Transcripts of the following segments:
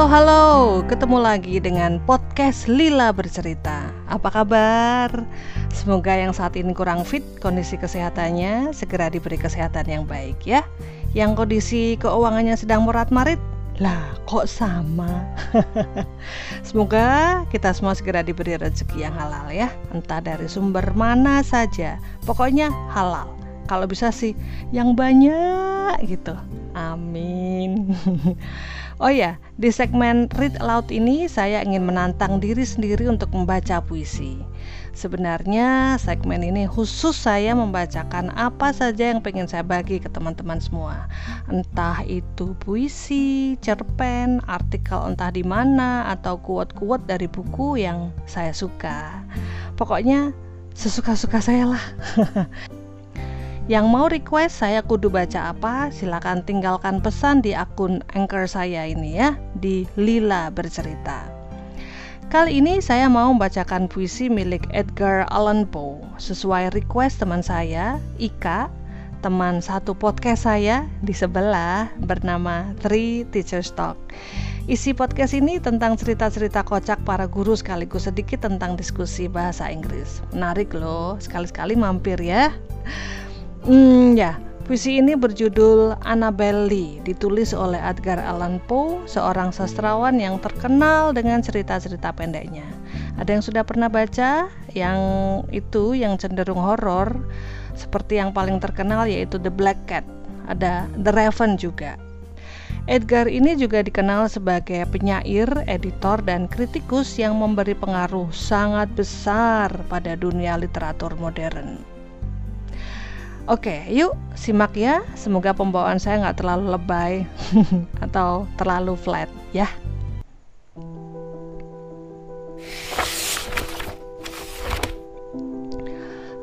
Halo halo, ketemu lagi dengan podcast Lila Bercerita. Apa kabar? Semoga yang saat ini kurang fit kondisi kesehatannya Segera diberi kesehatan yang baik ya. Yang kondisi keuangannya sedang morat-marit Lah kok sama? Semoga kita semua segera diberi rezeki yang halal ya. Entah dari sumber mana saja. Pokoknya halal. Kalau bisa sih yang banyak gitu. Amin Oh ya, di segmen Read Aloud ini saya ingin menantang diri sendiri untuk membaca puisi. Sebenarnya segmen ini khusus saya membacakan apa saja yang pengen saya bagi ke teman-teman semua. Entah itu puisi, cerpen, artikel entah di mana atau quote-quote dari buku yang saya suka. Pokoknya sesuka-suka saya lah. Yang mau request saya kudu baca apa, silakan tinggalkan pesan di akun anchor saya ini ya, di Lila Bercerita. Kali ini saya mau membacakan puisi milik Edgar Allan Poe sesuai request teman saya, Ika, teman satu podcast saya di sebelah bernama Three Teachers Talk. Isi podcast ini tentang cerita-cerita kocak para guru sekaligus sedikit tentang diskusi bahasa Inggris. Menarik loh, sekali-sekali mampir ya. Hmm, ya. Puisi ini berjudul Annabelle Lee, ditulis oleh Edgar Allan Poe, seorang sastrawan yang terkenal dengan cerita-cerita pendeknya. Ada yang sudah pernah baca? Yang itu yang cenderung horor, seperti yang paling terkenal yaitu The Black Cat. Ada The Raven juga. Edgar ini juga dikenal sebagai penyair, editor, dan kritikus yang memberi pengaruh sangat besar pada dunia literatur modern. Oke, yuk simak ya. Semoga pembawaan saya nggak terlalu lebay atau terlalu flat ya.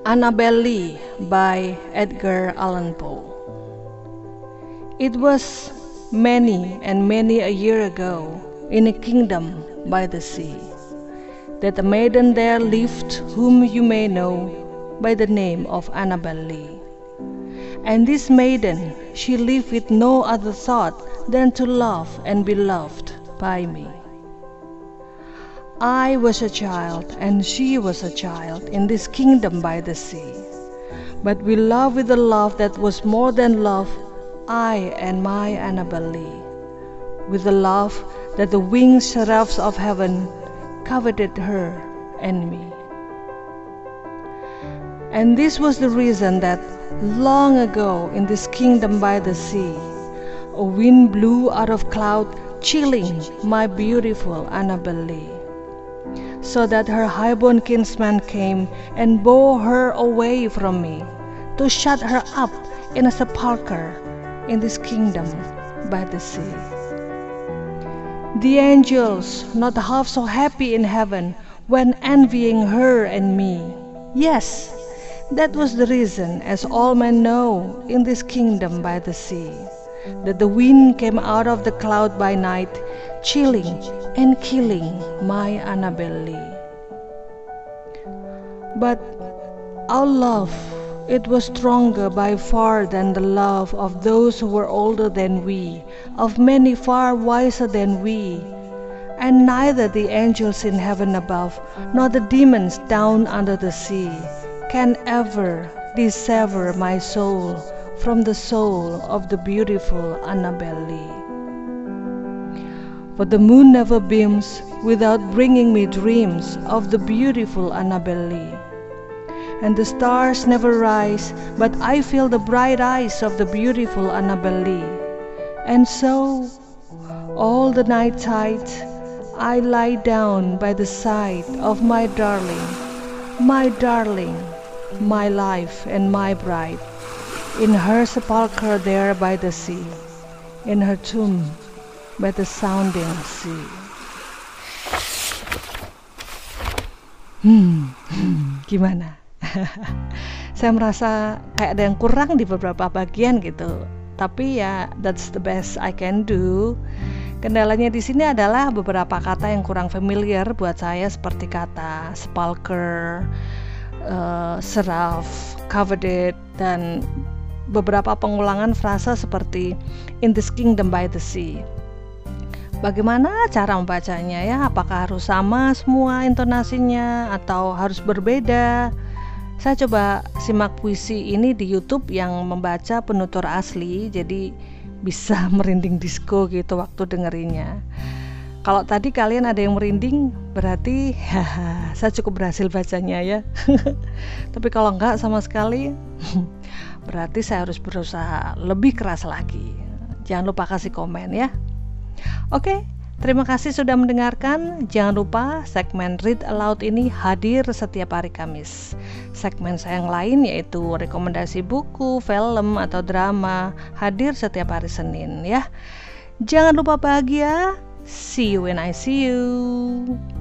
Annabelle Lee by Edgar Allan Poe. It was many and many a year ago in a kingdom by the sea that a maiden there lived whom you may know by the name of Annabelle Lee. And this maiden, she lived with no other thought than to love and be loved by me. I was a child, and she was a child in this kingdom by the sea. But we loved with a love that was more than love, I and my Annabelle Lee. With a love that the winged seraphs of heaven coveted her and me. And this was the reason that long ago in this kingdom by the sea, a wind blew out of cloud, chilling my beautiful Annabelle Lee, so that her highborn kinsman came and bore her away from me, to shut her up in a sepulchre in this kingdom by the sea. The angels, not half so happy in heaven, when envying her and me. Yes, that was the reason, as all men know in this kingdom by the sea, that the wind came out of the cloud by night, chilling and killing my Annabelle Lee. But our love, it was stronger by far than the love of those who were older than we, of many far wiser than we. And neither the angels in heaven above, nor the demons down under the sea, can ever dissever my soul from the soul of the beautiful Annabelle Lee. For the moon never beams without bringing me dreams of the beautiful Annabelle Lee. And the stars never rise, but I feel the bright eyes of the beautiful Annabelle Lee. And so, all the night tides, I lie down by the side of my darling, my darling, my life and my bride, in her sepulchre there by the sea, in her tomb by the sounding sea. Hmm, hmm gimana? Saya merasa kayak ada yang kurang di beberapa bagian gitu. Tapi ya that's the best I can do. Kendalanya di sini adalah beberapa kata yang kurang familiar buat saya seperti kata sepulcher, uh, seraf, coveted, dan beberapa pengulangan frasa seperti in this kingdom by the sea. Bagaimana cara membacanya ya? Apakah harus sama semua intonasinya atau harus berbeda? Saya coba simak puisi ini di YouTube yang membaca penutur asli, jadi bisa merinding disco gitu waktu dengerinnya. Kalau tadi kalian ada yang merinding, berarti haha, saya cukup berhasil bacanya ya. Tapi kalau enggak sama sekali, berarti saya harus berusaha lebih keras lagi. Jangan lupa kasih komen ya. Oke, terima kasih sudah mendengarkan. Jangan lupa segmen Read Aloud ini hadir setiap hari Kamis. Segmen saya yang lain yaitu rekomendasi buku, film, atau drama hadir setiap hari Senin ya. Jangan lupa bahagia. See you when I see you.